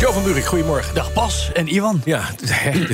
Jo van Buurik, goedemorgen. Dag Bas en Iwan. Ja,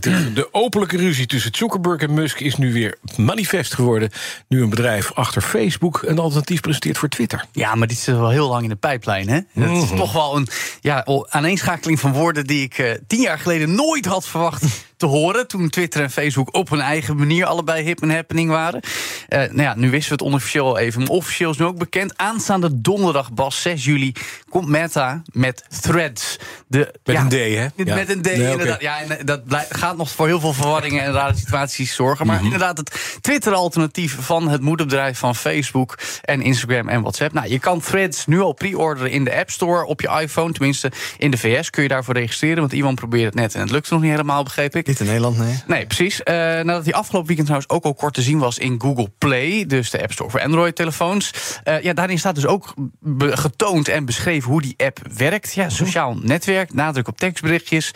de, de openlijke ruzie tussen Zuckerberg en Musk is nu weer manifest geworden. Nu een bedrijf achter Facebook een alternatief presenteert voor Twitter. Ja, maar dit zit wel heel lang in de pijplijn, hè? Dat is Mhm. toch wel een ja, aaneenschakeling van woorden die ik eh, tien jaar geleden nooit had verwacht te horen. Toen Twitter en Facebook op hun eigen manier allebei hip en happening waren. Eh, nou ja, nu wisten we het onofficieel al even. Maar officieel is nu ook bekend. Aanstaande donderdag, Bas, 6 juli, komt Meta met Threads. De, Met ja, een D, hè? Ja. Met een D, Nee, inderdaad. Ja, en dat blij- gaat nog voor heel veel verwarringen en rare situaties zorgen. Mhm. Maar inderdaad, het Twitter-alternatief van het moederbedrijf van Facebook en Instagram en WhatsApp. Nou, je kan Threads nu al pre-orderen in de App Store op je iPhone. Tenminste, in de VS kun je daarvoor registreren. Want iemand probeert het net en het lukt nog niet helemaal, begreep ik. In Nederland, nee. Nee, precies. Eh, nadat hij afgelopen weekend trouwens ook al kort te zien was in Google Play, dus de App Store voor Android-telefoons. Eh, ja, daarin staat dus ook getoond en beschreven hoe die app werkt. Ja, sociaal netwerk, nadruk op tekstberichtjes.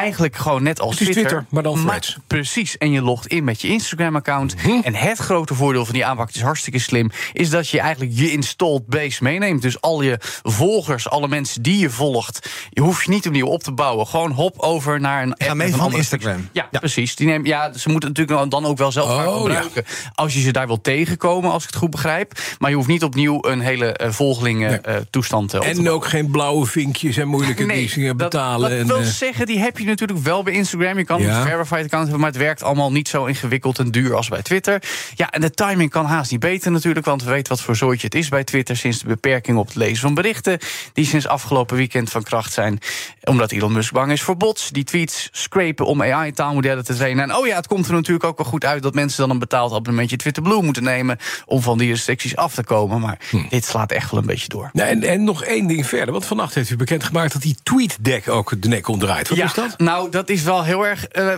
Eigenlijk gewoon net als is Twitter, maar dan Threads. precies. En je logt in met je Instagram-account. En het grote voordeel van die aanpak het is hartstikke slim, is dat je eigenlijk je installed base meeneemt. Dus al je volgers, alle mensen die je volgt, je hoeft je niet opnieuw op te bouwen. Gewoon hop over naar een app. Ga mee van Instagram. ja, precies. Die neem, ja, ze moeten natuurlijk dan ook wel zelf gaan Oh, gebruiken. Als je ze daar wil tegenkomen, als ik het goed begrijp. Maar je hoeft niet opnieuw een hele eh, volgelingen Nee. eh, toestand eh, op te En bouwen. ook geen blauwe vinkjes en moeilijke Nee, leasingen dat- betalen. Dat, en, wil zeggen, die heb je natuurlijk wel bij Instagram. Je kan Ja. een verified account hebben, maar het werkt allemaal niet zo ingewikkeld en duur als bij Twitter. Ja, en de timing kan haast niet beter natuurlijk, want we weten wat voor zooitje het is bij Twitter sinds de beperking op het lezen van berichten, die sinds afgelopen weekend van kracht zijn, omdat Elon Musk bang is voor bots, die tweets scrapen om AI-taalmodellen te trainen. En oh ja, het komt er natuurlijk ook wel goed uit dat mensen dan een betaald abonnementje Twitter Blue moeten nemen om van die restricties af te komen. Maar Hm. dit slaat echt wel een beetje door. nou, en, en nog één ding verder. Want vannacht heeft u bekendgemaakt dat die TweetDeck ook de nek omdraait. Wat ja, is dat? Nou, dat is wel heel erg eh,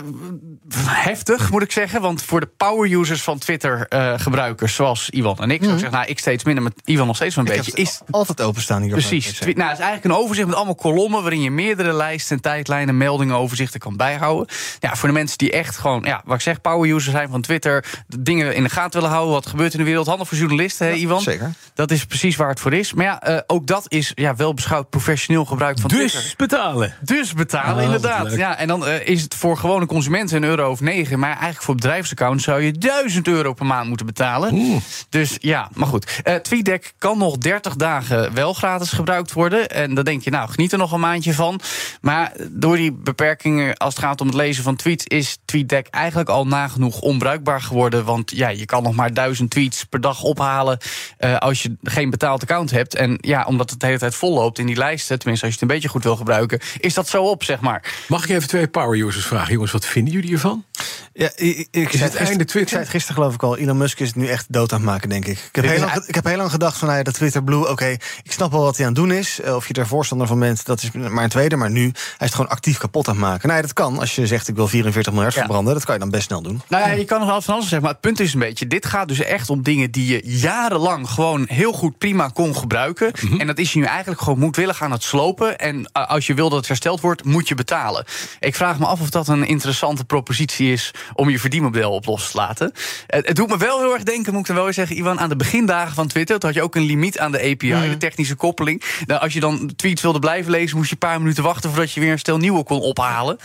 heftig, moet ik zeggen. Want voor de power-users van Twitter-gebruikers, zoals Iwan en ik, zou ik zeggen, nou, ik steeds minder, met Iwan nog steeds wel een. Ik beetje, is altijd openstaan hier. Precies. Nou, het is eigenlijk een overzicht met allemaal kolommen waarin je meerdere lijsten, en tijdlijnen, meldingen, overzichten kan bijhouden. Ja, voor de mensen die echt gewoon, ja, wat ik zeg, power user zijn van Twitter, dingen in de gaten willen houden, wat gebeurt in de wereld, handig voor journalisten, hè, Iwan? zeker. Dat is precies waar het voor is. Maar ja, eh, ook dat is ja, wel beschouwd professioneel gebruik van Twitter. Dus betalen. Dus betalen, Ah, wat inderdaad. Ja, en dan eh, is het voor gewone consumenten een euro of negen. Maar eigenlijk voor bedrijfsaccounts zou je 1000 euro per maand moeten betalen. Dus ja, maar goed. Eh TweetDeck kan nog 30 dagen wel gratis gebruikt worden. En dan denk je, nou, geniet er nog een maandje van. Maar door die beperkingen als het gaat om het lezen van tweets... is TweetDeck eigenlijk al nagenoeg onbruikbaar geworden. Want ja, je kan nog maar 1000 tweets per dag ophalen... eh, als je geen betaald account hebt. En ja, omdat het de hele tijd volloopt in die lijsten... tenminste, als je het een beetje goed wil gebruiken... is dat zo op, zeg maar. Mag ik even twee power users vragen? Jongens, wat vinden jullie ervan? Ja, ik, ik, het einde Twitter? Ik zei het gisteren geloof ik al. Elon Musk is het nu echt dood aan het maken, denk ik. Ik heb, heel lang, ik heb heel lang gedacht van nou ja, dat Twitter Blue, oké, ik snap wel wat hij aan het doen is. Eh, Of je er voorstander van bent, dat is maar een tweede. Maar nu, hij is het gewoon actief kapot aan het maken. Nou ja, dat kan. Als je zegt ik wil 44 miljard Ja. verbranden, dat kan je dan best snel doen. Nou ja, je kan nog wel van alles zeggen, maar het punt is een beetje... dit gaat dus echt om dingen die je jarenlang gewoon heel goed prima kon gebruiken. En dat is je nu eigenlijk gewoon moedwillig aan het slopen. En eh, als je wil dat het hersteld wordt, moet je betalen. Ik vraag me af of dat een interessante propositie is... om je verdienmodel op los te laten. Het, het doet me wel heel erg denken, moet ik dan wel eens zeggen... Iwan, aan de begindagen van Twitter... toen had je ook een limiet aan de API, de technische koppeling. Nou, als je dan tweets wilde blijven lezen... moest je een paar minuten wachten voordat je weer een stel nieuwe kon ophalen.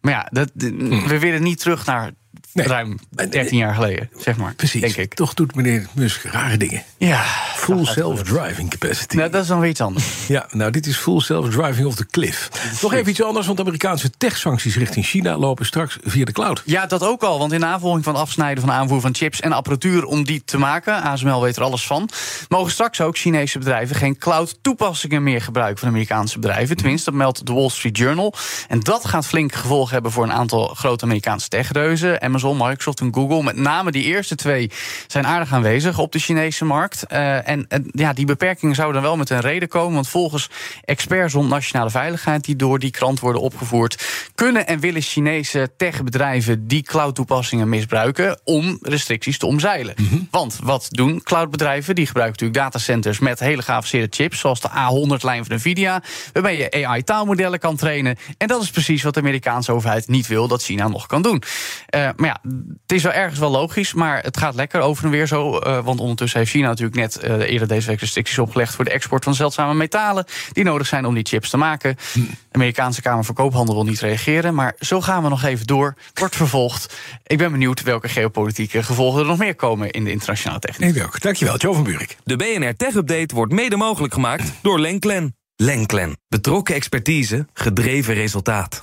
Maar ja, dat, we willen niet terug naar... Nee. Ruim 13 jaar geleden, zeg maar. Precies. Denk ik. Toch doet meneer Musk rare dingen. Ja. Full self-driving capacity. Nou, dat is dan weer iets anders. Ja, nou, dit is full self-driving off the cliff. Nog even iets anders, want de Amerikaanse tech-sancties richting China lopen straks via de cloud. Ja, dat ook al. Want in navolging van afsnijden van de aanvoer van chips en apparatuur om die te maken, ASML weet er alles van, mogen straks ook Chinese bedrijven geen cloud-toepassingen meer gebruiken van Amerikaanse bedrijven. Tenminste, dat meldt de Wall Street Journal. En dat gaat flink gevolgen hebben voor een aantal grote Amerikaanse techreuzen. Amazon. Amazon, Microsoft en Google. Met name die eerste twee zijn aardig aanwezig op de Chinese markt. Uh, en, en ja, die beperkingen zouden wel met een reden komen. Want volgens experts rond nationale veiligheid die door die krant worden opgevoerd, kunnen en willen Chinese techbedrijven die cloud-toepassingen misbruiken om restricties te omzeilen. Mm -hmm. Want wat doen cloudbedrijven? Die gebruiken natuurlijk datacenters met hele geavanceerde chips, zoals de A100-lijn van Nvidia, waarmee je AI-taalmodellen kan trainen. En dat is precies wat de Amerikaanse overheid niet wil dat China nog kan doen. Uh, maar ja, het is wel ergens wel logisch, maar het gaat lekker over en weer zo. Uh, want ondertussen heeft China natuurlijk net uh, eerder deze week restricties opgelegd voor de export van zeldzame metalen die nodig zijn om die chips te maken. De Amerikaanse Kamer van Koophandel wil niet reageren, maar zo gaan we nog even door. Wordt vervolgd. Ik ben benieuwd welke geopolitieke gevolgen er nog meer komen in de internationale techniek. Ik ook. Dankjewel, Joe van Buurik. De BNR Tech Update wordt mede mogelijk gemaakt door Lenklen. Lenklen. Betrokken expertise, gedreven resultaat.